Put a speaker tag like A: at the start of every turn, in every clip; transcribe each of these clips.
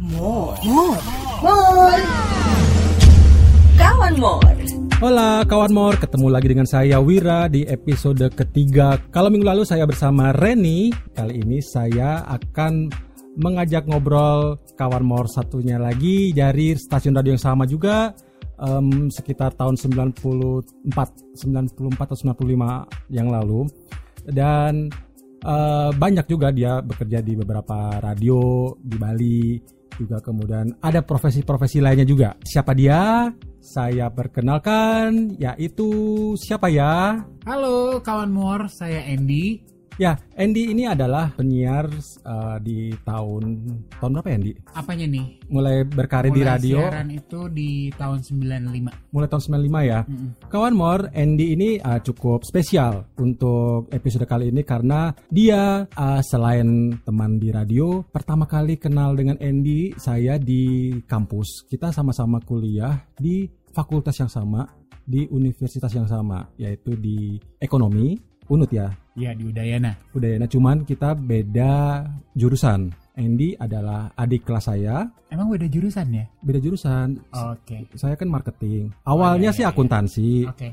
A: More. More. More. Kawan More.
B: Hola kawan Mor, ketemu lagi dengan saya Wira di episode ketiga. Kalau minggu lalu saya bersama Reni, kali ini saya akan mengajak ngobrol kawan Mor satunya lagi dari stasiun radio yang sama juga em, sekitar tahun 94, 94 atau 95 yang lalu. Dan eh, banyak juga dia bekerja di beberapa radio di Bali juga kemudian ada profesi-profesi lainnya juga. Siapa dia? Saya perkenalkan yaitu siapa ya?
C: Halo kawan Mor, saya Andy.
B: Ya, Andy ini adalah penyiar eh, di tahun tahun berapa ya Andy?
C: Apanya nih?
B: Mulai berkarir di
C: Mulai
B: radio
C: Siaran itu di tahun 95.
B: mulai tahun 95 ya. Kawan Mor, Andy ini uh, cukup spesial untuk episode kali ini karena dia uh, selain teman di radio, pertama kali kenal dengan Andy saya di kampus. Kita sama-sama kuliah di fakultas yang sama, di universitas yang sama, yaitu di ekonomi, Unut ya.
C: Ya di Udayana.
B: Udayana cuman kita beda jurusan. Andy adalah adik kelas saya,
C: Emang beda jurusan ya?
B: beda jurusan.
C: Oke.
B: Saya kan marketing. Awalnya
C: iya,
B: sih
C: iya.
B: akuntansi.
C: Oke.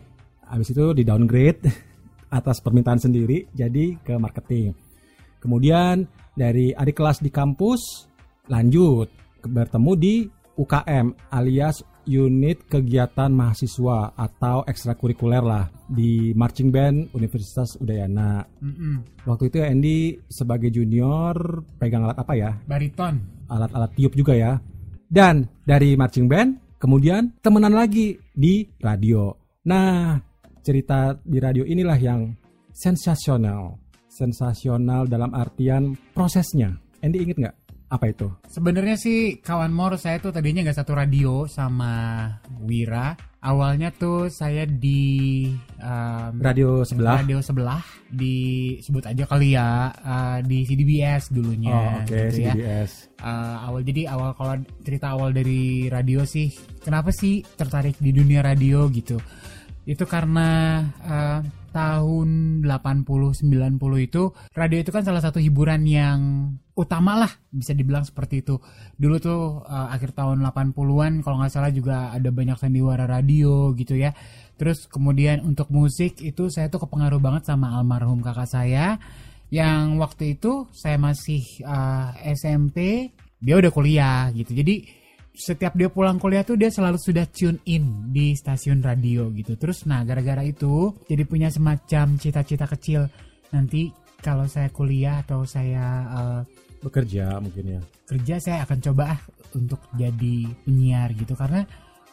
B: Habis itu di downgrade atas permintaan sendiri jadi ke marketing. Kemudian dari adik kelas di kampus lanjut bertemu di UKM alias unit kegiatan mahasiswa atau ekstrakurikuler lah di marching band Universitas Udayana.
C: Mm-mm.
B: Waktu itu Andy sebagai junior pegang alat apa ya?
C: Bariton.
B: alat-alat tiup juga ya. Dan dari marching band, kemudian temenan lagi di radio. Nah, cerita di radio inilah yang sensasional. Sensasional dalam artian prosesnya. Andy inget nggak apa itu?
C: Sebenarnya sih kawan Mor saya tuh tadinya nggak satu radio sama Wira. Awalnya tuh saya di um,
B: Radio sebelah.
C: radio sebelah di sebut aja kali ya uh, di CDBS dulunya
B: Oh, oke,
C: gitu ya.
B: CBS.
C: Uh, awal jadi awal kalau cerita awal dari radio sih kenapa sih tertarik di dunia radio gitu itu karena uh, tahun 80 90 itu radio itu kan salah satu hiburan yang utama lah bisa dibilang seperti itu. Dulu tuh uh, akhir tahun 80-an kalau nggak salah juga ada banyak sandiwara radio gitu ya. Terus kemudian untuk musik itu saya tuh kepengaruh banget sama almarhum kakak saya. Yang waktu itu saya masih uh, SMP dia udah kuliah gitu. Jadi setiap dia pulang kuliah tuh dia selalu sudah tune in di stasiun radio gitu. Terus nah gara-gara itu jadi punya semacam cita-cita kecil. Nanti kalau saya kuliah atau saya uh,
B: Bekerja mungkin ya.
C: kerja saya akan coba ah untuk jadi penyiar gitu. Karena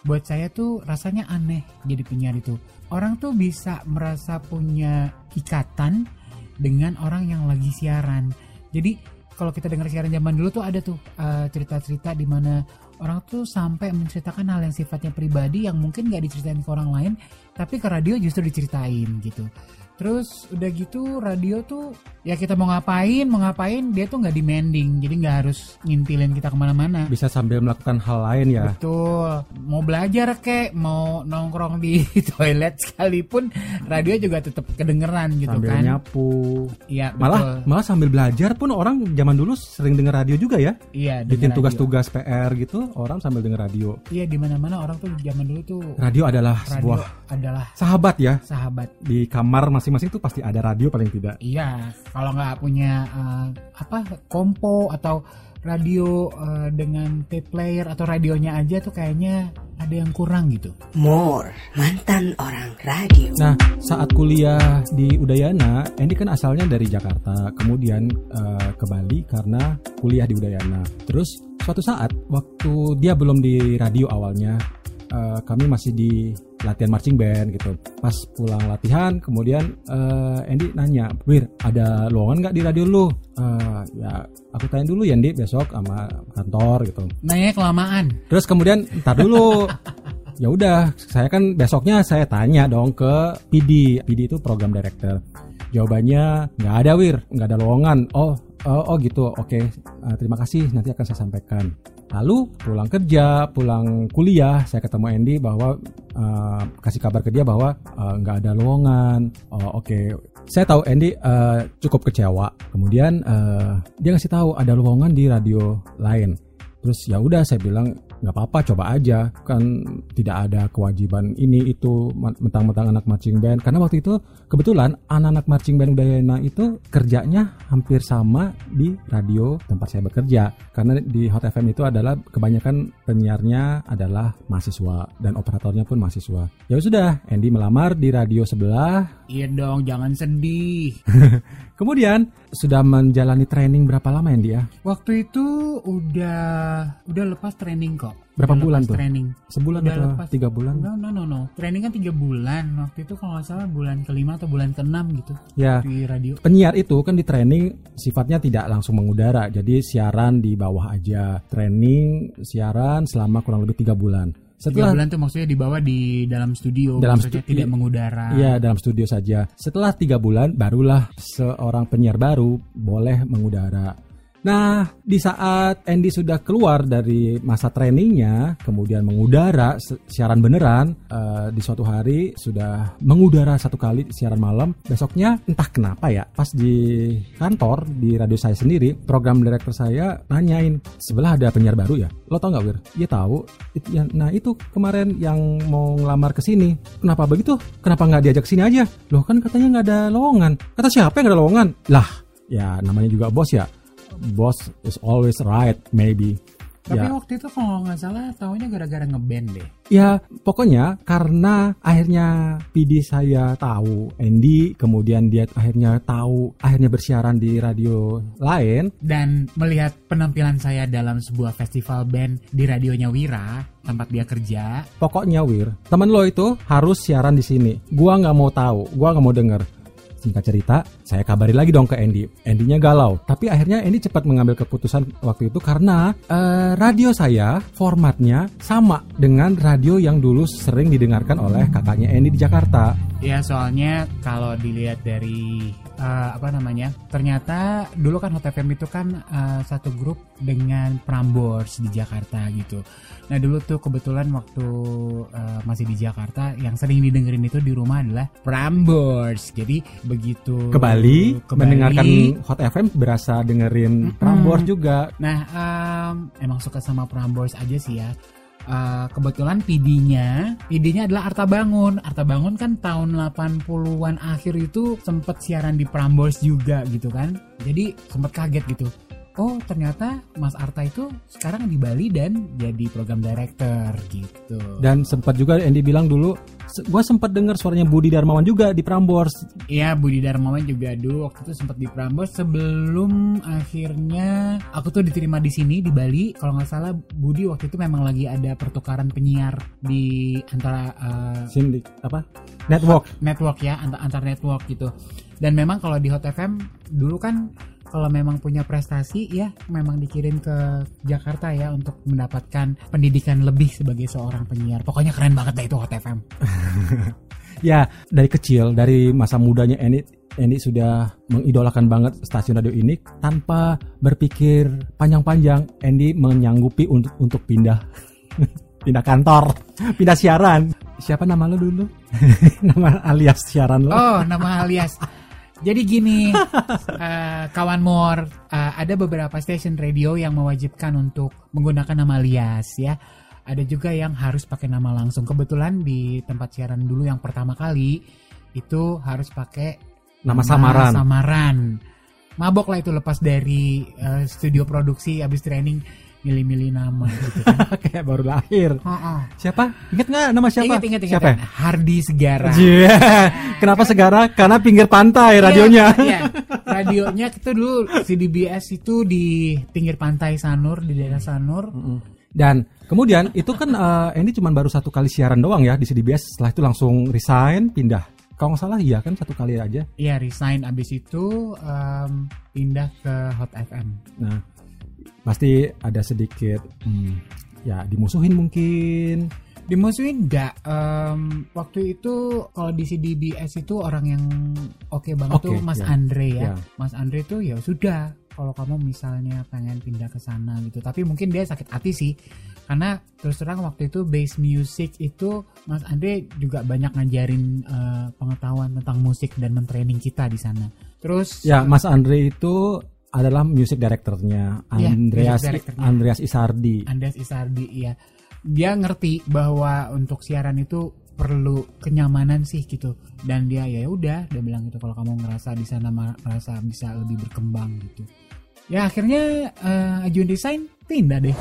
C: buat saya tuh rasanya aneh jadi penyiar itu. Orang tuh bisa merasa punya ikatan dengan orang yang lagi siaran. Jadi kalau kita dengar siaran zaman dulu tuh ada tuh eh, cerita-cerita di mana orang tuh sampai menceritakan hal yang sifatnya pribadi yang mungkin gak diceritain ke orang lain tapi ke radio justru diceritain gitu Terus udah gitu radio tuh ya kita mau ngapain mau ngapain dia tuh nggak demanding jadi nggak harus ngintilin kita ke mana-mana.
B: Bisa sambil melakukan hal lain ya.
C: Betul. Mau belajar kek, mau nongkrong di toilet sekalipun radio juga tetap kedengeran gitu
B: sambil
C: kan.
B: nyapu.
C: Iya
B: Malah
C: betul.
B: malah sambil belajar pun orang zaman dulu sering denger radio juga ya.
C: Iya
B: Bikin tugas-tugas PR gitu, orang sambil denger radio.
C: Iya di mana-mana orang tuh zaman dulu tuh
B: Radio adalah
C: radio
B: sebuah
C: adalah
B: sahabat ya.
C: sahabat.
B: Di kamar masing-masing tuh pasti ada radio paling tidak.
C: Iya, kalau nggak punya eh, apa kompo atau radio eh, dengan tape player atau radionya aja tuh kayaknya ada yang kurang gitu.
A: More. Mantan orang radio.
B: Nah, saat kuliah di Udayana, Andy kan asalnya dari Jakarta, kemudian eh, ke Bali karena kuliah di Udayana. Terus suatu saat waktu dia belum di radio awalnya, eh, kami masih di latihan marching band gitu. Pas pulang latihan, kemudian eh, Andy nanya, Wir, ada lowongan nggak di radio lu? "Eh, ya, aku tanya dulu ya, Andy, besok sama kantor gitu.
C: Nanya kelamaan.
B: Terus kemudian ntar dulu. ya udah, saya kan besoknya saya tanya dong ke PD. PD itu program director. Jawabannya nggak ada wir, nggak ada lowongan. Oh, oh, oh gitu. Oke, Eh, terima kasih. Nanti akan saya sampaikan. Lalu pulang kerja, pulang kuliah, saya ketemu Andy bahwa eh, kasih kabar ke dia bahwa eh, nggak ada lowongan. Oh, oke. Saya tahu Andy eh, cukup kecewa. Kemudian eh, dia ngasih tahu ada lowongan di radio lain. terus ya udah saya bilang nggak apa-apa coba aja. Kan tidak ada kewajiban ini itu mentang-mentang anak marching band. Karena waktu itu kebetulan anak-anak marching band Udayana itu kerjanya hampir sama di radio tempat saya bekerja. Karena di Hot FM itu adalah kebanyakan penyiarnya adalah mahasiswa dan operatornya pun mahasiswa. Ya sudah Andy melamar di radio sebelah.
C: Iya dong jangan sedih
B: kemudian sudah menjalani training berapa lama ya
C: waktu itu udah udah lepas training kok.
B: Berapa
C: udah
B: bulan
C: lepas
B: tuh?
C: Training.
B: Sebulan
C: Udah
B: atau
C: lepas.
B: tiga bulan?
C: No no no no. Training kan tiga bulan. Waktu itu kalau nggak salah bulan kelima atau bulan keenam gitu
B: Ya,
C: di radio.
B: penyiar itu kan di training sifatnya tidak langsung mengudara, jadi siaran di bawah aja. Training siaran selama kurang lebih tiga bulan.
C: Tiga
B: Setelah
C: bulan tuh maksudnya dibawa di dalam studio.
B: Dalam stu-
C: tidak mengudara.
B: Iya dalam studio saja. Setelah tiga bulan barulah seorang penyiar baru boleh mengudara. Nah di saat Andy sudah keluar dari masa trainingnya, kemudian mengudara siaran beneran eh, di suatu hari sudah mengudara satu kali siaran malam. Besoknya entah kenapa ya, pas di kantor di radio saya sendiri, program director saya nanyain sebelah ada penyiar baru ya. Lo tau nggak Wir? Iya tahu. It- ya, Nah itu kemarin yang mau ngelamar ke sini. Kenapa begitu? Kenapa nggak diajak sini aja? Loh kan katanya nggak ada lowongan. Kata siapa yang nggak ada lowongan? Lah, ya namanya juga bos ya. Boss is always right, maybe.
C: Tapi
B: ya,
C: waktu itu kalau nggak salah taunya gara-gara ngeband deh.
B: ya pokoknya karena akhirnya PD saya tahu Andy, kemudian dia akhirnya tahu, akhirnya bersiaran di radio lain.
C: Dan melihat penampilan saya dalam sebuah festival band di radionya Wira tempat dia kerja.
B: Pokoknya Wir, temen lo itu harus siaran di sini. Gua nggak mau tahu, gua nggak mau denger. Singkat cerita, saya kabari lagi dong ke Andy. Andy-nya galau, tapi akhirnya Andy cepat mengambil keputusan waktu itu karena eh, radio saya formatnya sama dengan radio yang dulu sering didengarkan oleh kakaknya Andy di Jakarta.
C: Ya soalnya kalau dilihat dari eh, apa namanya, ternyata dulu kan Hot FM itu kan eh, satu grup dengan Prambors di Jakarta gitu. Nah dulu tuh kebetulan waktu eh, masih di Jakarta yang sering didengerin itu di rumah adalah Prambors. Jadi begitu
B: Ke Bali,
C: ke
B: mendengarkan
C: Bali,
B: Hot FM berasa dengerin Prambors juga.
C: Nah, em, emang suka sama Prambors aja sih ya. Eh, kebetulan PD-nya, PD-nya adalah Arta Bangun. Arta Bangun kan tahun 80-an akhir itu sempet siaran di Prambors juga gitu kan. Jadi sempet kaget gitu. Oh, ternyata Mas Arta itu sekarang di Bali dan jadi program director gitu.
B: Dan sempat juga Andy bilang dulu, gue sempat dengar suaranya Budi Darmawan juga di Prambors.
C: Iya Budi Darmawan juga dulu waktu itu sempat di Prambors sebelum akhirnya aku tuh diterima di sini di Bali kalau nggak salah Budi waktu itu memang lagi ada pertukaran penyiar di antara
B: Sini apa? Network.
C: network ya antar antar network gitu dan memang kalau di Hot FM dulu kan kalau memang punya prestasi ya memang dikirim ke Jakarta ya untuk mendapatkan pendidikan lebih sebagai seorang penyiar pokoknya keren banget dah itu Hot FM
B: Ya, dari kecil, dari masa mudanya Eni, Eni sudah mengidolakan banget stasiun radio ini tanpa berpikir panjang-panjang. Andy menyanggupi untuk untuk pindah pindah kantor, pindah siaran. Siapa nama lo dulu? nama alias siaran lo?
C: Oh, nama alias. Jadi gini, eh, kawan Mor, eh, ada beberapa stasiun radio yang mewajibkan untuk menggunakan nama alias ya. Ada juga yang harus pakai nama langsung. Kebetulan di tempat siaran dulu yang pertama kali itu harus pakai
B: Nama samaran.
C: Samaran. Mabok lah itu lepas dari eh, studio produksi habis training milih-milih nama gitu kan.
B: Kayak baru lahir.
C: Heeh.
B: Siapa? Ingat nggak nama siapa?
C: Ingat, ingat, ingat.
B: Siapa? ya?
C: Hardi Segara.
B: Iya. Kenapa segara? Karena pinggir pantai radionya.
C: Iya, radionya itu dulu CDBS itu di pinggir pantai Sanur di daerah Sanur.
B: Dan kemudian itu kan eh, Andy cuma baru satu kali siaran doang ya di CDBS. Setelah itu langsung resign, pindah. Kalau nggak salah iya kan satu kali aja.
C: Iya resign abis itu em, pindah ke Hot FM.
B: Nah, pasti ada sedikit hmm, ya dimusuhin mungkin.
C: Dimusuhin nggak? Em, waktu itu kalau di CDBS itu orang yang oke banget
B: Oke,
C: tuh Mas
B: ya.
C: Andre ya.
B: Ya.
C: Mas Andre tuh ya sudah kalau kamu misalnya pengen pindah ke sana gitu. Tapi mungkin dia sakit hati sih. Karena terus terang waktu itu bass music itu Mas Andre juga banyak ngajarin eh, pengetahuan tentang musik dan mentraining kita di sana. Terus
B: Ya, Mas Andre itu adalah music directornya
C: Iya,
B: Andreas
C: music directornya.
B: Andreas Isardi.
C: Andes Isardi ya dia ngerti bahwa untuk siaran itu perlu kenyamanan sih gitu dan dia ya udah dia bilang gitu kalau kamu ngerasa di sana merasa bisa lebih berkembang gitu ya akhirnya eh, ajuan desain pindah deh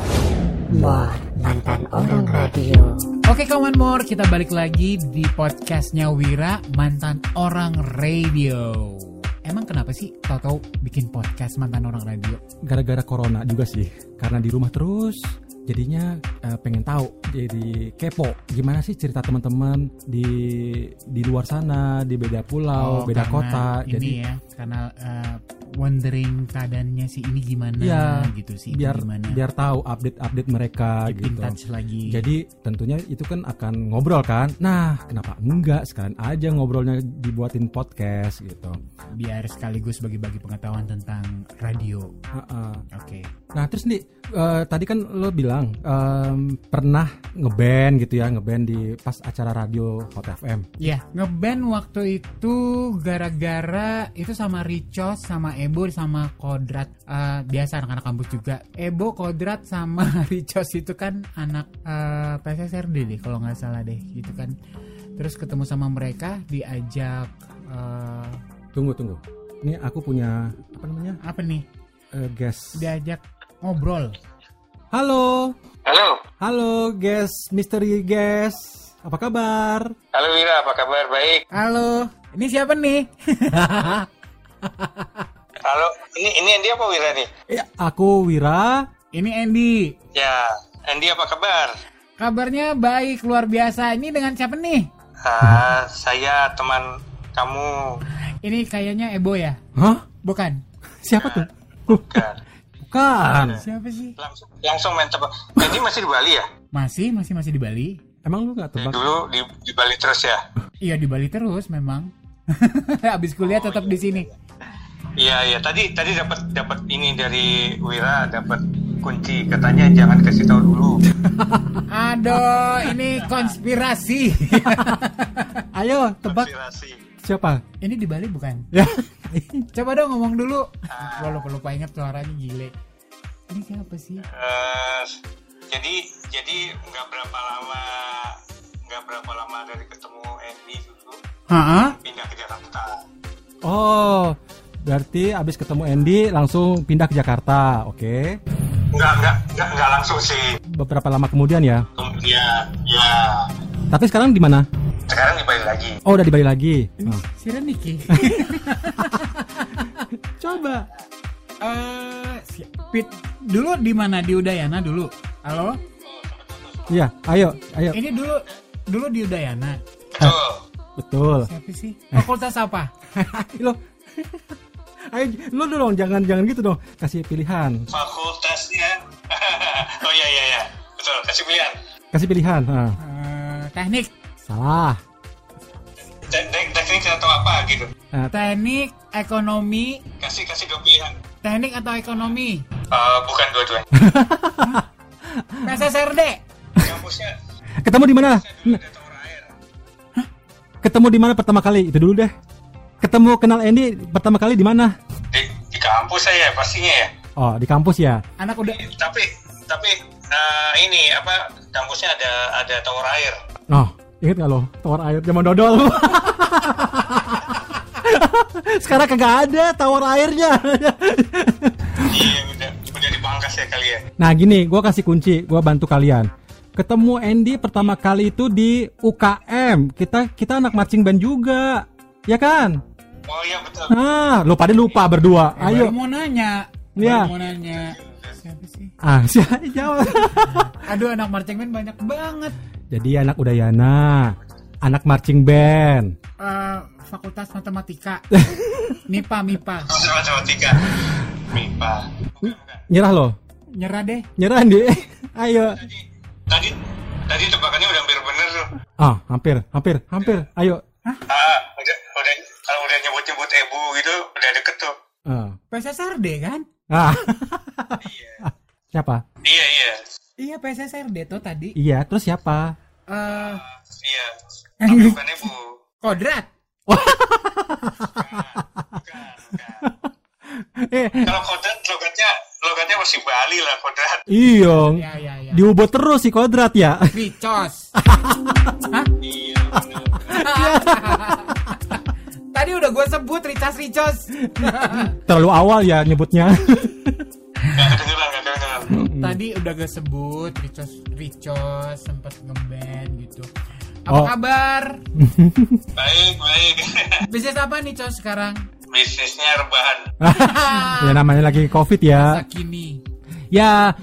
A: More mantan orang radio.
C: Oke kawan more kita balik lagi di podcastnya Wira mantan orang radio emang kenapa sih tahu-tahu bikin podcast mantan orang radio
B: Gara-gara corona juga sih, karena di rumah terus. Jadinya eh, pengen tahu, jadi kepo. Gimana sih cerita teman-teman di di luar sana, di beda pulau, beda
C: Oh, karena
B: kota.
C: ini
B: Jadi
C: ya karena eh, wondering keadaannya si ini gimana
B: Iya,
C: gitu sih
B: biar
C: gimana
B: biar tahu update-update mereka
C: Keep
B: gitu.
C: touch lagi
B: Jadi tentunya itu kan akan ngobrol kan. Nah, kenapa enggak sekalian aja ngobrolnya dibuatin podcast gitu.
C: biar sekaligus bagi-bagi pengetahuan tentang radio
B: Ha-ha.
C: oke
B: Nah, terus nih eh, tadi kan lo bilang em, pernah ngeband gitu ya, ngeband di pas acara radio Hot FM.
C: ya ngeband waktu itu gara-gara itu sama Ricos sama Ebo sama Kodrat Eh, biasa anak-anak kampus juga Ebo Kodrat sama Ricos itu kan anak eh, PSSRD deh kalau nggak salah deh gitu kan terus ketemu sama mereka diajak eh,
B: Tunggu, tunggu. Ini aku punya apa namanya?
C: apa nih
B: eh, guest.
C: diajak ngobrol
B: Halo.
D: Halo,
B: Halo, guest misteri guest. Apa kabar?
D: halo Wira, apa kabar? Baik.
C: halo ini siapa nih
D: Halo, ini ini Andy apa Wira nih?
B: Ya, aku Wira.
C: ini Andy
D: Ya, Andy apa kabar?
C: kabarnya baik luar biasa ini dengan siapa nih
D: Ah, saya teman kamu.
C: ini kayaknya Ebo ya
B: Hah?
C: bukan
B: Siapa tuh?
D: Bukan.
B: Bukan.
C: siapa sih
D: Langsung langsung main tebak. Andy masih di Bali ya?
C: masih masih masih di Bali
B: Emang lu nggak
D: Dari
B: tebak?
D: dulu di, di Bali terus ya?
C: iya di Bali terus memang habis kuliah tetap di sini
D: Iya, iya. Tadi tadi dapat dapat ini dari Wira, dapat kunci katanya jangan kasih tahu dulu.
C: aduh ini konspirasi
B: Ayo, tebak
D: Konspirasi.
B: Siapa?
C: ini di Bali bukan
B: Ya.
C: coba dong ngomong dulu gua lupa lupa inget suaranya gile ini siapa sih
D: Eh, jadi jadi nggak berapa lama nggak berapa lama dari ketemu Andy dulu
C: Hah?
D: pindah ke Jakarta.
B: Oh, berarti abis ketemu Andy langsung pindah ke Jakarta, oke?
D: Nggak nggak nggak nggak langsung sih.
B: Beberapa lama kemudian ya.
D: Kemudian ya
B: Tapi sekarang di mana?
D: sekarang di Bali lagi.
B: Oh, udah di Bali lagi. Oh.
C: si Reniki
B: Coba.
C: Eh, si- Pit dulu di mana di Udayana dulu halo
B: Iya, ayo, ayo.
C: ini dulu dulu di Udayana
D: Betul.
B: Betul.
C: siapa sih fakultas apa
B: lo. Ayo, lo dong, jangan jangan gitu dong. Kasih pilihan.
D: Fakultasnya. oh iya iya iya. Betul. Kasih pilihan.
B: Kasih pilihan. Nah,
C: Eh, teknik
B: salah.
D: Tek- tek- Teknik atau apa gitu.
B: Nah,
C: teknik ekonomi
D: Kasih kasih dua pilihan.
C: teknik atau ekonomi
D: Eh, bukan dua-duanya.
C: PSSRD
D: Kampusnya
B: ketemu di mana? Ketemu di mana pertama kali? Itu dulu deh. Ketemu kenal Andy pertama kali di mana?
D: Di, di kampus saya pastinya ya.
B: Oh, di kampus ya.
C: anak udah
D: Tapi tapi eh, ini apa kampusnya ada ada tower air.
B: Oh, inget gak lo? Tawar air zaman dodol. Sekarang kagak ada tawar airnya.
D: iya udah udah dipangkas ya kali ya.
B: nah gini, gua kasih kunci, gua bantu kalian. Ketemu Andy pertama kali itu di UKM. Kita kita anak marching band juga, ya kan?
D: Oh iya betul.
B: Ah, lo pada lupa berdua.
C: eh,
B: Ayo.
C: baru mau nanya
B: Iya.
C: mau nanya siapa sih
B: Ah, siapa jawab.
C: aduh anak marching band banyak banget
B: Jadi anak Udayana, anak marching band.
C: Eh, fakultas matematika MIPA MIPA
D: Kampus matematika. MIPA.
B: Nyerah lo.
C: nyerah deh
B: Nyerah Andy. Ayo.
D: Tadi tadi tadi tebakannya udah hampir bener tuh.
B: Ah, hampir, hampir, hampir. Ayo.
D: Ah, udah udah kalau udah gitu udah deket tuh.
B: Ah.
C: PSSRD kan
B: Ah. siapa?
D: Iya iya.
C: iya PSSRD tuh tadi
B: Iya, terus siapa?
C: eh
D: Iya. Tapi bukan Ebu.
C: kodrat
D: Bukan, bukan.
B: eh,
D: Kalau kodrat logatnya logatnya masih Bali lah kodrat.
B: iya.
C: Ya ya ya.
B: Diubah terus si kodrat ya.
C: Ricos.
D: Iya.
C: sebut Ricas Ricos.
B: Terlalu awal ya nyebutnya.
D: Gak kedengeran, gak kedengeran.
C: Tadi udah gue sebut Ricos Ricos sempat ngeband gitu. Apa
B: Oh.
C: kabar?
D: Baik, baik.
C: Bisnis apa nih Cos sekarang?
D: Bisnisnya rebahan.
B: ya namanya lagi covid ya.
C: Masa kini.
B: Ya,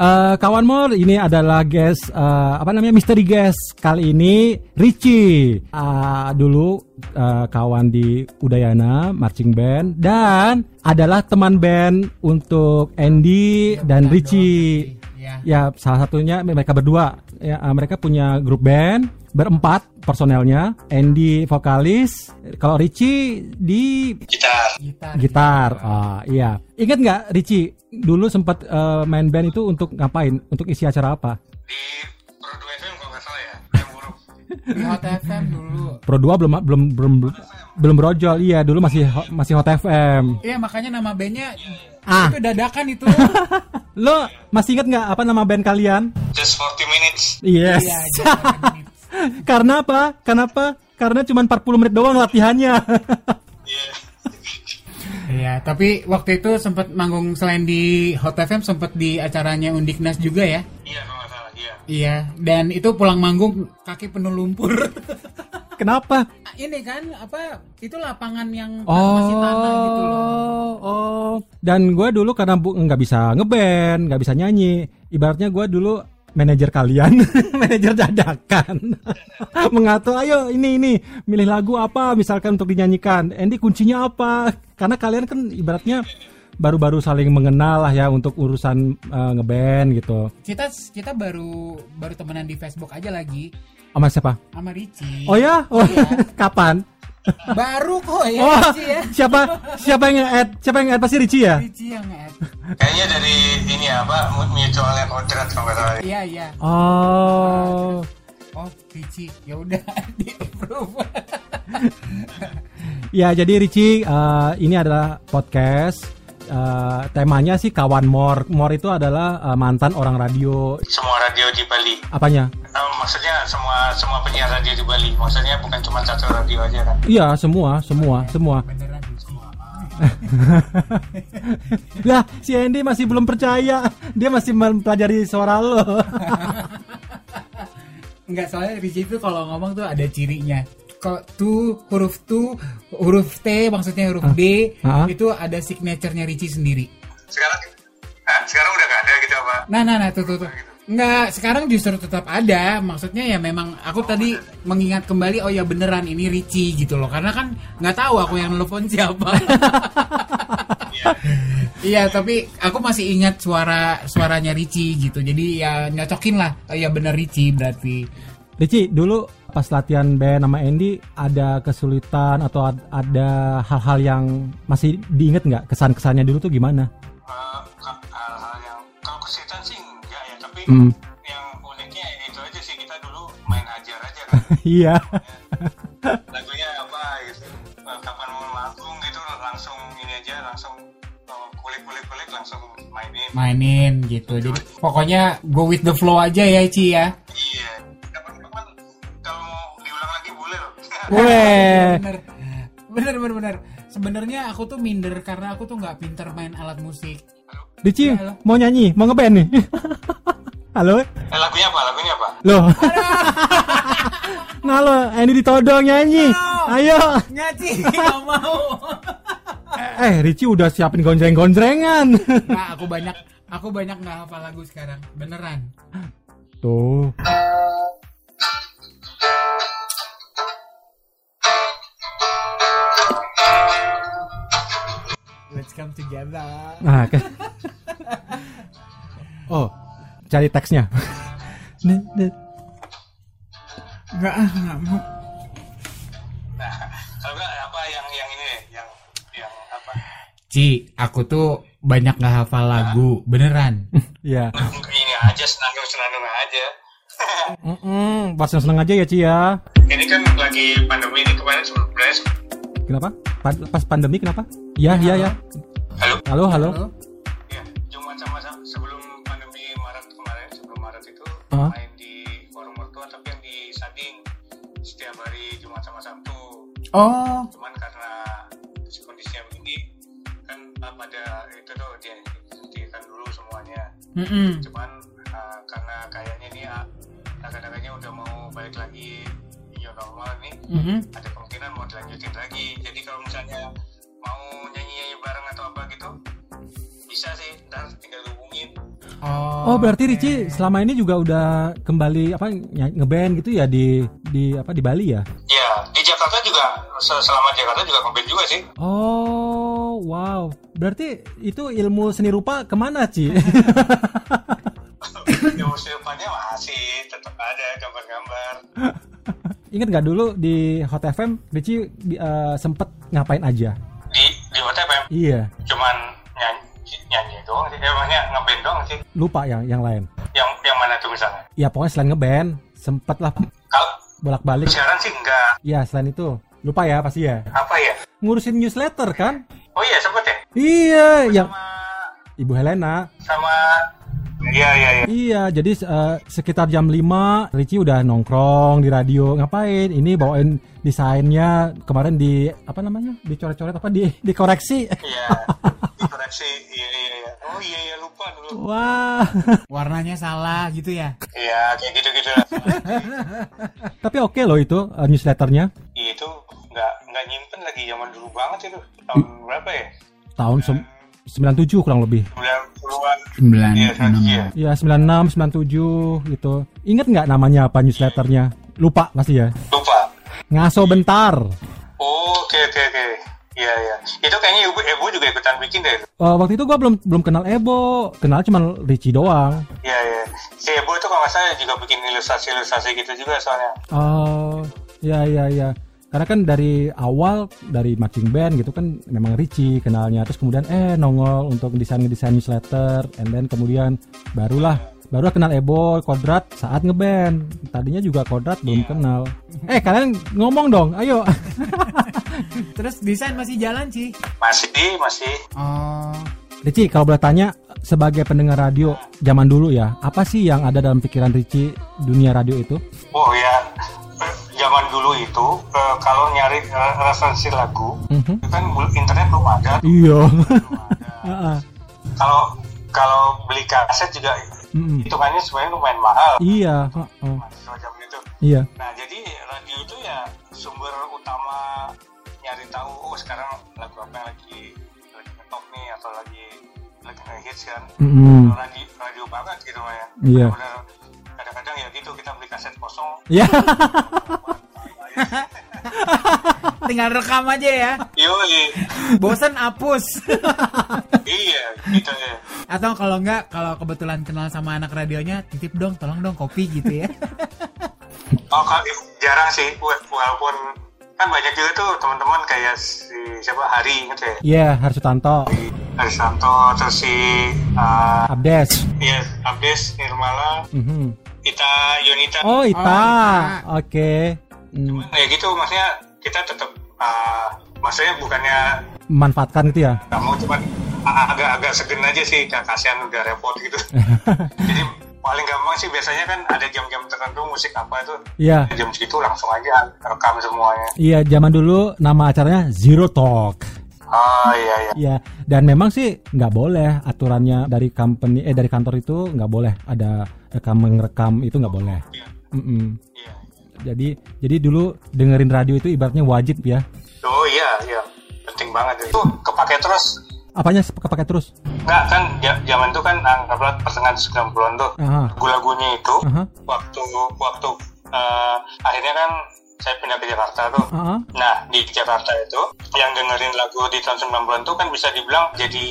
B: eh, kawan Mor, ini adalah guest eh, apa namanya misteri guest kali ini Richie. Ah, dulu eh, kawan di Udayana marching band dan adalah teman band untuk Andy dan Richie.
C: Ya.
B: Ya, salah satunya mereka berdua. Ya, mereka punya grup band berempat personelnya. Andy vokalis, kalau Richie di
D: Gitar.
C: Gitar.
B: gitar. Ah, iya. Ingat nggak Richie dulu sempat eh, main band itu untuk ngapain? Untuk isi acara apa?
D: Di Pro 2 FM kalau nggak salah ya.
C: Di Hot FM dulu.
B: Pro 2 belum belum belum belum brojol. Iya, dulu masih ho- masih Hot FM.
C: Iya makanya nama bandnya
B: Ah.
C: itu dadakan itu.
B: Lo masih ingat nggak apa nama band kalian?
D: Just 40 minutes.
B: Yes.
C: Iya.
B: Karena apa? Kenapa? Karena cuma 40 menit doang latihannya.
D: Iya.
C: Iya, tapi waktu itu sempat manggung selain di Hot FM sempat di acaranya Undiknas juga ya.
D: Iya kalau nggak salah. Iya.
C: Iya, dan itu pulang manggung kaki penuh lumpur.
B: Kenapa?
C: Ini kan apa? Itu lapangan yang
B: Oh,
C: masih tanah gitu loh.
B: oh. Dan gue dulu karena nggak bisa ngeband, nggak bisa nyanyi. Ibaratnya gue dulu manajer kalian, manajer dadakan, mengatur. Ayo ini ini, milih lagu apa, misalkan untuk dinyanyikan. Andy kuncinya apa? Karena kalian kan ibaratnya baru-baru saling mengenal lah ya untuk urusan eh, ngeband gitu.
C: Kita kita baru baru temenan di Facebook aja lagi
B: Sama siapa?
C: sama Ricci.
B: Oh ya? Oh, kapan?
C: Baru kok ya
B: Oh,
C: Ricci ya.
B: siapa? Siapa yang nge-add? Siapa yang nge-add? Pasti Richie ya?
C: Ricci yang nge-add.
D: Kayaknya dari ini apa mutualnya kodrat kalau nggak salah.
C: Iya iya.
B: Oh.
C: Oh Ricci, ya udah di approve.
B: Ya, jadi Richie, eh, ini adalah podcast. Eh, temanya sih kawan Mor. Mor itu adalah eh, mantan orang radio.
D: Semua radio di Bali.
B: Apanya?
D: Eh, maksudnya semua semua penyiar radio di Bali. Maksudnya bukan cuma satu radio aja kan.
B: Iya, semua, semua, semua. Lah, si Andy masih belum percaya. Dia masih mempelajari suara lo.
C: Enggak soalnya Ricci itu kalau ngomong tuh ada cirinya. Kalau tu huruf tu huruf T maksudnya huruf D
B: Ah.
C: itu ada signaturenya Ricci sendiri.
D: Sekarang Hah, sekarang udah nggak ada gitu apa?
C: Nah, nah, nah, tuh, tuh, tuh. Enggak, sekarang justru tetap ada. Maksudnya ya memang aku tadi mengingat kembali, oh ya beneran ini Ricci gitu loh. Karena kan nggak tahu aku yang nelfon siapa. Iya, tapi aku masih ingat suara suaranya Ricci gitu. Jadi ya nyocokin lah. Oh ya bener Ricci berarti.
B: Richie, dulu pas latihan band sama Andy ada kesulitan atau ad- ada hal-hal yang masih diinget nggak kesan-kesannya dulu tuh gimana?
D: Ka- hal-hal yang kalau kesulitan sih enggak ya, tapi
B: Hmm.
D: yang uniknya itu aja sih kita dulu main hajar aja kan.
B: Iya.
D: Lagunya apa gitu. Eh, Kapan mau manggung gitu langsung ini aja langsung eh, kulik-kulik-kulik langsung mainin.
C: Mainin gitu. Jadi pokoknya go with the flow aja ya Ci ya.
D: Iya.
B: Weh.
C: bener bener bener bener sebenarnya aku tuh minder karena aku tuh nggak pinter main alat musik
B: Richie,
C: Halo.
B: mau nyanyi? Mau ngeband nih? Halo?
D: Eh, lagunya apa? Lagunya apa?
B: Loh. nah lo, Andy ditodong nyanyi. Ayo.
C: ngaci nggak mau
B: Eh, Richie udah siapin gonjreng-gonjrengan.
C: nggak aku banyak aku banyak nggak hafal lagu sekarang beneran
B: Tuh.
C: Let's come together
B: Nah, ke- Oh, cari teksnya.
C: nggak ah nggak mau
D: Nah, kalau enggak apa yang yang ini yang yang apa?
C: Ci aku tuh banyak nggak hafal lagu beneran
B: Iya.
D: Ini aja senandung-senandung aja.
B: Mm-mm, Pas seneng aja ya, Ci ya.
D: ini kan lagi pandemi ini kemarin sebenarnya
B: Kenapa? Pa- pas pandemi kenapa? Iya, iya, ya.
D: Halo.
B: Halo, halo.
C: Halo?
D: Ya, Jumat sama sebelum pandemi Maret kemarin, sebelum Maret itu
B: Ah.
D: main di warung mertua tapi yang di Sading setiap hari Jumat sama Sabtu.
C: Oh,
D: Cuman karena kondisinya begini kan ah, pada itu tuh dia dihentikan dulu semuanya.
C: mm-mm.
D: Cuman ah, karena kayaknya nih ah, agak-agaknya udah mau balik lagi new normal nih,
C: Mhm.
D: ada kemungkinan mau dilanjutin lagi. Jadi kalau misalnya mau nyanyi-nyanyi bareng atau apa gitu, bisa sih. Ntar tinggal hubungin.
B: Oh, berarti Ricci selama ini juga udah kembali apa ngeband gitu ya di di apa di Bali ya?
D: Ya, di Jakarta juga se- selama di Jakarta juga ngeband juga sih.
B: Oh, wow. Berarti itu ilmu seni rupa ke mana, Ci?
D: Ya depannya masih tetap ada gambar-gambar.
B: Ingat nggak dulu di Hot FM, Ricci eh, sempet ngapain aja?
D: Memang
B: Iya,
D: cuman nyanyi nyanyi doang sih. Emangnya ngeband doang sih.
B: lupa yang yang lain.
D: Yang yang mana tuh misalnya?
B: Ya pokoknya selain ngeband, sempet lah
D: Kalau
B: bolak-balik.
D: siaran sih enggak.
B: Ya selain itu, lupa ya pasti ya.
D: Apa ya?
B: Ngurusin newsletter kan?
D: Oh iya sempet ya.
B: Iya, yang
D: Sama
B: Ibu Helena.
D: sama Iya iya iya.
B: Iya, jadi eh, sekitar jam 5 Ricci udah nongkrong di radio. Ngapain? Ini bawain desainnya kemarin di apa namanya? Dicoret-coret apa di dikoreksi.
D: Iya. Dikoreksi. Iya iya iya. Oh iya iya lupa dulu.
B: Wah.
C: warnanya salah gitu ya.
D: Iya kayak gitu-gitu.
B: Tapi oke loh itu eh, newsletternya.
D: Iya, itu nggak nggak nyimpen lagi zaman dulu banget itu. Tahun berapa ya?
B: Tahun sem- 97 kurang lebih.
D: 90-an.
C: Sembilan
D: Iya, iya.
B: Iya, 96, 97 gitu. Ingat nggak namanya apa newsletternya? Lupa pasti ya.
D: Lupa.
B: Ngaso bentar.
D: Oh, oke oke oke. Iya iya. Itu kayaknya ibu ibu juga ikutan bikin deh.
B: Eh, waktu itu gua belum belum kenal Ebo, kenal cuma Ricci doang.
D: Iya iya. Si ibu itu kalau nggak salah juga bikin ilustrasi-ilustrasi gitu juga soalnya.
B: Oh, ya ya ya. Karena kan dari awal dari marching band gitu kan memang Ricci kenalnya, terus kemudian eh nongol untuk desain desain newsletter, and then kemudian barulah barulah kenal Ebo, Kodrat saat ngeband. Tadinya juga Kodrat belum kenal. Eh kalian ngomong dong, ayo.
C: Terus desain masih jalan sih.
D: Masih masih.
C: Oh,
B: Ricci kalau boleh tanya sebagai pendengar radio zaman dulu ya, apa sih yang ada dalam pikiran Ricci dunia radio itu?
D: Oh ya. Zaman dulu itu eh, kalau nyari eh, referensi lagu
B: Mhm.
D: itu kan internet belum ada.
B: Iya.
D: Kalau kalau beli kaset juga
B: Mm-mm.
D: hitungannya sebenarnya lumayan mahal.
B: Iya.
D: zaman itu.
B: Iya.
D: Nah jadi radio itu ya sumber utama nyari tahu oh sekarang lagu apa yang lagi lagi top nih atau lagi lagi hits kan.
B: Mm-mm.
D: Radio radio banget gitu ya.
B: Iya.
D: Benar-benar ya gitu kita beli kaset kosong.
B: Iya.
C: tinggal rekam aja ya.
D: Yoi.
C: Bosan hapus.
D: iya gitu ya.
C: Atau kalau enggak, kalau kebetulan kenal sama anak radionya, titip dong, tolong dong kopi gitu ya.
D: Oh jarang sih wa- walaupun kan banyak juga tuh teman-teman kayak si siapa Hari gitu ya.
B: Iya, harus Sutanto.
D: Hari Santo terus si uh,
B: Abdes.
D: ya Abdes Nirmala
B: Mhm.
D: Ita Yonita
B: Oh, Ita.
C: Ita.
B: Oke. Hmm,
D: ya gitu maksudnya kita tetap uh, maksudnya bukannya
B: memanfaatkan gitu ya.
D: kamu cuman agak-agak segen aja sih kasihan udah repot gitu jadi paling gampang sih biasanya kan ada jam-jam tertentu musik apa tuh
B: Iya.
D: jam segitu langsung aja rekam semuanya
B: Iya, zaman dulu nama acaranya Zero Talk.
D: Oh iya iya
B: Iya, dan memang sih nggak boleh aturannya dari company eh dari kantor itu nggak boleh ada rekam merekam itu nggak boleh.
D: iya
B: Mm-mm.
D: iya
B: Jadi jadi dulu dengerin radio itu ibaratnya wajib ya.
D: oh iya iya penting banget itu kepake terus
B: Apanya kepake terus?
D: Nggak kan zaman itu kan anggaplah pertengahan 90-an tuh lagu-lagunya itu
B: Aha.
D: waktu waktu eh, akhirnya kan saya pindah ke Jakarta tuh
B: Aha.
D: Nah, di Jakarta itu yang dengerin lagu di tahun 90-an itu kan bisa dibilang jadi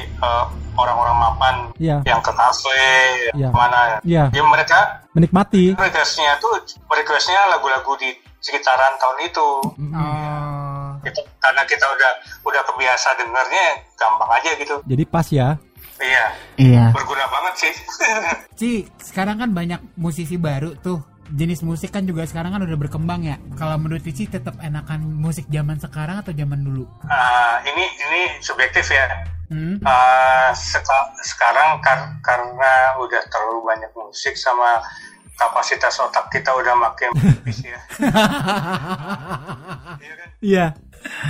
D: eh, orang-orang mapan
B: Iya.
D: yang ke kafe,
B: Iya.
D: ke mana ya.
B: Iya.
D: Ya mereka
B: Menikmati.
D: requestnya tuh requestnya lagu-lagu di sekitaran tahun itu.
C: Oh.
D: Gitu. Karena kita udah udah kebiasa dengernya gampang aja gitu.
B: Jadi pas ya.
D: Iya,
C: Iya.
D: berguna banget sih.
C: Ci, sekarang kan banyak musisi baru tuh jenis musik kan juga sekarang kan udah berkembang ya. Kalau menurut Cici tetap enakan musik zaman sekarang atau zaman dulu?
D: Ah, ini ini subjektif ya.
C: Hmm?
D: Ah, seka- sekarang kar- karena udah terlalu banyak musik sama kapasitas otak kita udah makin habis ya. Iya kan?
B: Iya.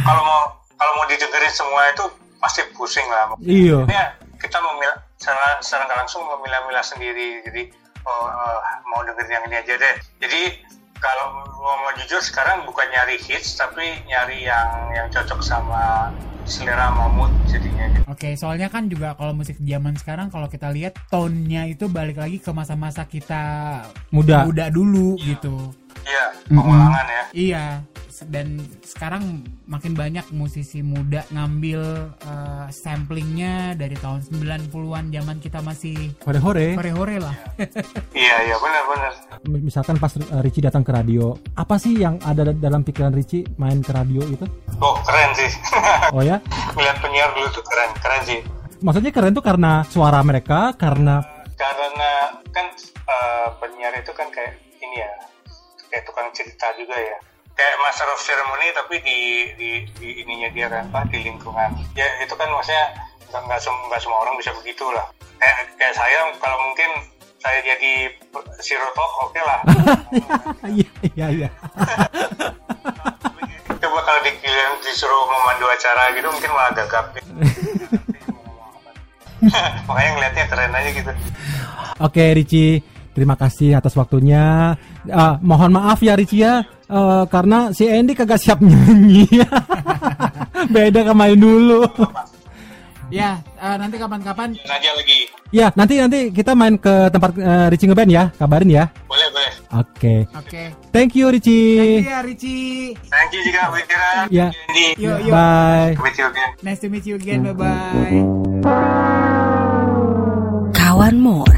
D: Kalau mau kalau mau didengerin semua itu pasti pusing lah.
B: Iya.
D: Kita memilah secara, secara langsung memilah-milah sendiri. Jadi oh, eh, mau dengerin yang ini aja deh. Jadi kalau mau, mau jujur sekarang bukan nyari hits tapi nyari yang yang cocok sama selera mood jadinya.
C: Oke, soalnya kan juga kalau musik zaman sekarang kalau kita lihat tone-nya itu balik lagi ke masa-masa kita
B: Muda.
C: muda dulu gitu.
D: Iya, pengulangan ya.
C: Iya, dan sekarang makin banyak musisi muda ngambil eh, samplingnya dari tahun 90-an zaman kita masih
B: Hore-hore.
C: hore-hore lah.
D: Iya, iya benar-benar.
B: Misalkan pas uh, Richie datang ke radio, apa sih yang ada da- dalam pikiran Richie main ke radio itu?
D: Oh keren sih.
B: Oh ya,
D: Melihat penyiar dulu tuh keren, keren sih.
B: maksudnya keren tuh karena suara mereka, karena
D: Karena kan eh, penyiar itu kan kayak ini ya, kayak tukang cerita juga ya. Kayak master of ceremony tapi di di, di ininya dia kan, Pak, di lingkungan. Ya itu kan maksudnya nggak nggak sem- nggak semua orang bisa begitu lah. Kayak kayak saya kalau mungkin saya jadi sirotok oke lah.
B: iya iya iya.
D: Coba kalau di, disuruh memandu acara gitu mungkin malah gagap. Makanya ngeliatnya keren aja gitu.
B: Oke Richie, terima kasih atas waktunya. Ah, mohon maaf ya Richie ya, eh, karena si Andy kagak siap nyanyi. Beda sama yang dulu.
C: ya, eh, nanti kapan-kapan
D: Dan aja lagi.
B: ya nanti nanti kita main ke tempat eh, Richie ngeband ya, kabarin ya.
D: Boleh, boleh.
B: Oke,
C: Oke.
B: thank you Richie.
C: Thank you ya Richie.
D: Thank you juga Wira.
B: Ya.
C: Yuk, yuk.
B: Bye.
D: With you again.
C: Nice to meet you again. Bye-bye.
A: Kawan More.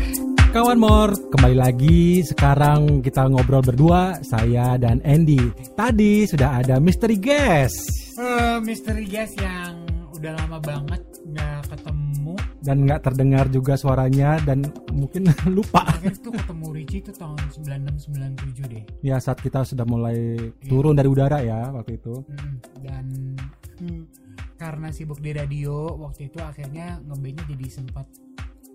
B: Kawan Mor, kembali lagi. Sekarang kita ngobrol berdua, saya dan Andy. Tadi sudah ada mystery guest
C: Eh, misteri guys yang udah lama banget nggak ketemu.
B: dan nggak terdengar juga suaranya dan mungkin lupa.
C: Akhir tuh ketemu Richie itu tahun 96-97 deh.
B: Ya saat kita sudah mulai turun dari udara ya waktu itu.
C: Mm, dan hmm, karena sibuk di radio waktu itu akhirnya ngebandnya jadi sempat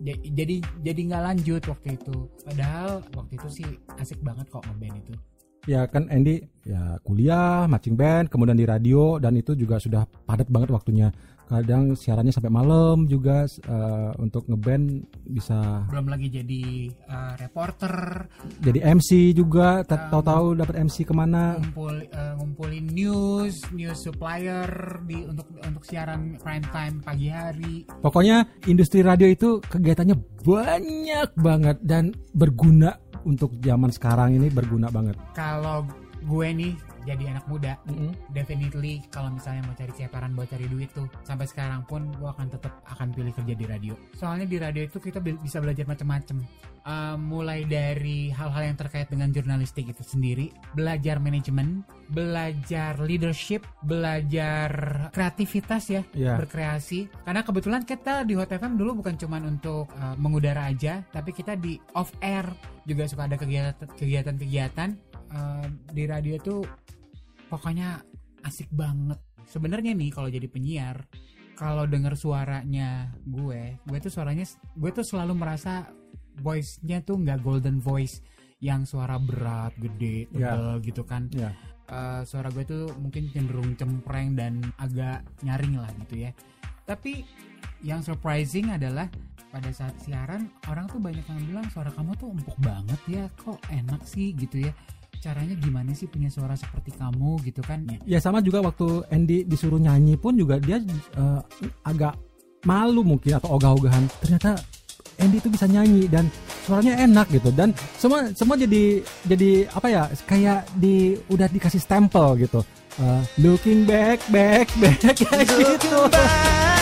C: jadi jadi nggak lanjut waktu itu padahal waktu itu sih asik banget kok ngeband itu
B: Ya kan Andy ya kuliah, marching band, kemudian di radio dan itu juga sudah padat banget waktunya. Kadang siarannya sampai malam juga eh, untuk ngeband bisa
C: belum lagi jadi uh, reporter
B: jadi MC juga. Ta- Tahu-tahu dapat MC ke mana?
C: ngumpul uh, ngumpulin news news supplier di untuk untuk siaran prime time pagi hari
B: Pokoknya industri radio itu kegiatannya banyak banget dan berguna untuk zaman sekarang ini berguna banget.
C: kalau gue nih jadi anak muda. Definitely kalau misalnya mau cari siaran buat cari duit tuh sampai sekarang pun gue akan tetap akan pilih kerja di radio. Soalnya di radio itu kita be- bisa belajar macam-macam Eh, mulai dari hal-hal yang terkait dengan jurnalistik itu sendiri belajar manajemen belajar leadership belajar kreativitas ya
B: Ya.
C: berkreasi. Karena kebetulan kita di Hot FM dulu bukan cuman untuk eh, mengudara aja tapi kita di off air juga suka ada kegiatan kegiatan-kegiatan Eh, di radio tuh pokoknya asik banget sebenarnya nih kalau jadi penyiar kalau denger suaranya gue gue tuh suaranya gue tuh selalu merasa voice-nya tuh nggak golden voice yang suara berat gede
B: Ya.
C: tebel gitu kan
B: Ya.
C: Eh, suara gue tuh mungkin cenderung cempreng dan agak nyaring lah gitu ya tapi yang surprising adalah pada saat siaran orang tuh banyak yang bilang suara kamu tuh empuk banget ya kok enak sih gitu ya caranya gimana sih punya suara seperti kamu gitu kan ya
B: Ya sama juga waktu Andy disuruh nyanyi pun juga dia eh, agak malu mungkin atau ogah-ogahan. Ternyata Andy itu bisa nyanyi dan suaranya enak gitu dan semua semua jadi jadi apa ya kayak di udah dikasih stempel gitu. Eh, looking back back back kayak gitu.
E: over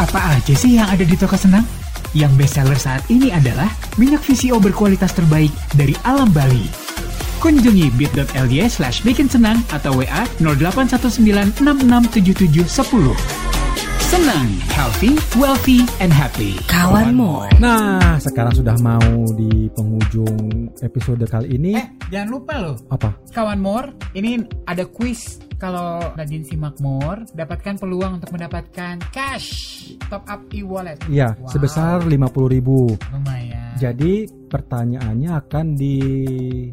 C: apa aja sih yang ada di toko senang Yang bestseller saat ini adalah minyak VCO berkualitas terbaik dari alam Bali. Kunjungi bit.ly slash bikin senang atau WA 0819667710. Senang, healthy, wealthy, and happy.
A: Kawan More.
B: Nah, sekarang sudah mau di penghujung episode kali ini.
C: Eh, jangan lupa loh,
B: Apa?
C: kawan More, ini ada quiz. Kalau rajin simak More, dapatkan peluang untuk mendapatkan cash top up e-wallet.
B: Iya,
C: Wow.
B: sebesar 50.000.
C: Lumayan.
B: Jadi pertanyaannya akan di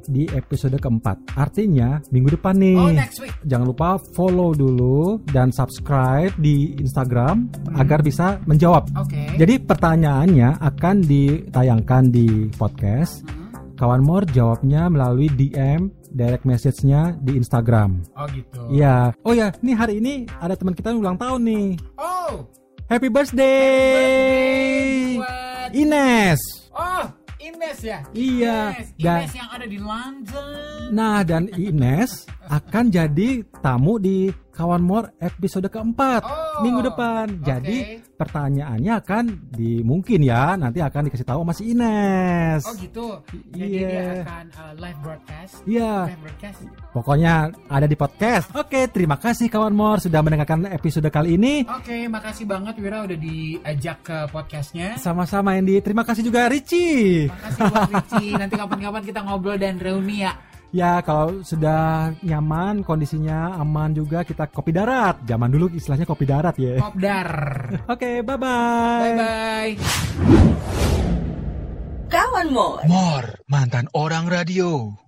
B: di episode keempat. Artinya minggu depan nih.
C: Oh, next week.
B: Jangan lupa follow dulu dan subscribe di Instagram agar bisa menjawab.
C: Oke.
B: Jadi pertanyaannya akan ditayangkan di podcast. Kawan Mor jawabnya melalui DM direct message-nya di Instagram.
C: Oh gitu.
B: Iya. Oh ya, nih hari ini ada teman kita yang ulang tahun nih.
C: Oh,
B: Happy birthday,
C: buat
B: Ines.
C: Oh, Ines ya?
B: Iya,
C: Ines,
B: dan-
C: Ines yang ada di London.
B: Nah, dan Ines akan jadi tamu di Kawan More episode keempat
C: Oh,
B: minggu depan.
C: oke.
B: Jadi pertanyaannya akan di mungkin ya nanti akan dikasih tahu sama si Ines.
C: Oh gitu. Jadi
B: Iya.
C: dia akan uh, live broadcast.
B: Iya,
C: Live broadcast.
B: pokoknya ada di podcast. Oke, terima kasih Kawan More sudah mendengarkan episode kali ini.
C: Oke, makasih banget Wira udah diajak ke podcastnya.
B: Sama-sama Andy. Terima kasih juga Richie.
C: Makasih buat Ricci. Nanti kapan-kapan kita ngobrol dan reuni ya.
B: Ya, kalau sudah nyaman, kondisinya aman juga, kita kopi darat. Zaman dulu istilahnya kopi darat ya.
C: Kopdar.
B: Oke, bye-bye.
C: Bye bye.
A: Kawan More.
F: Mor, mantan orang radio.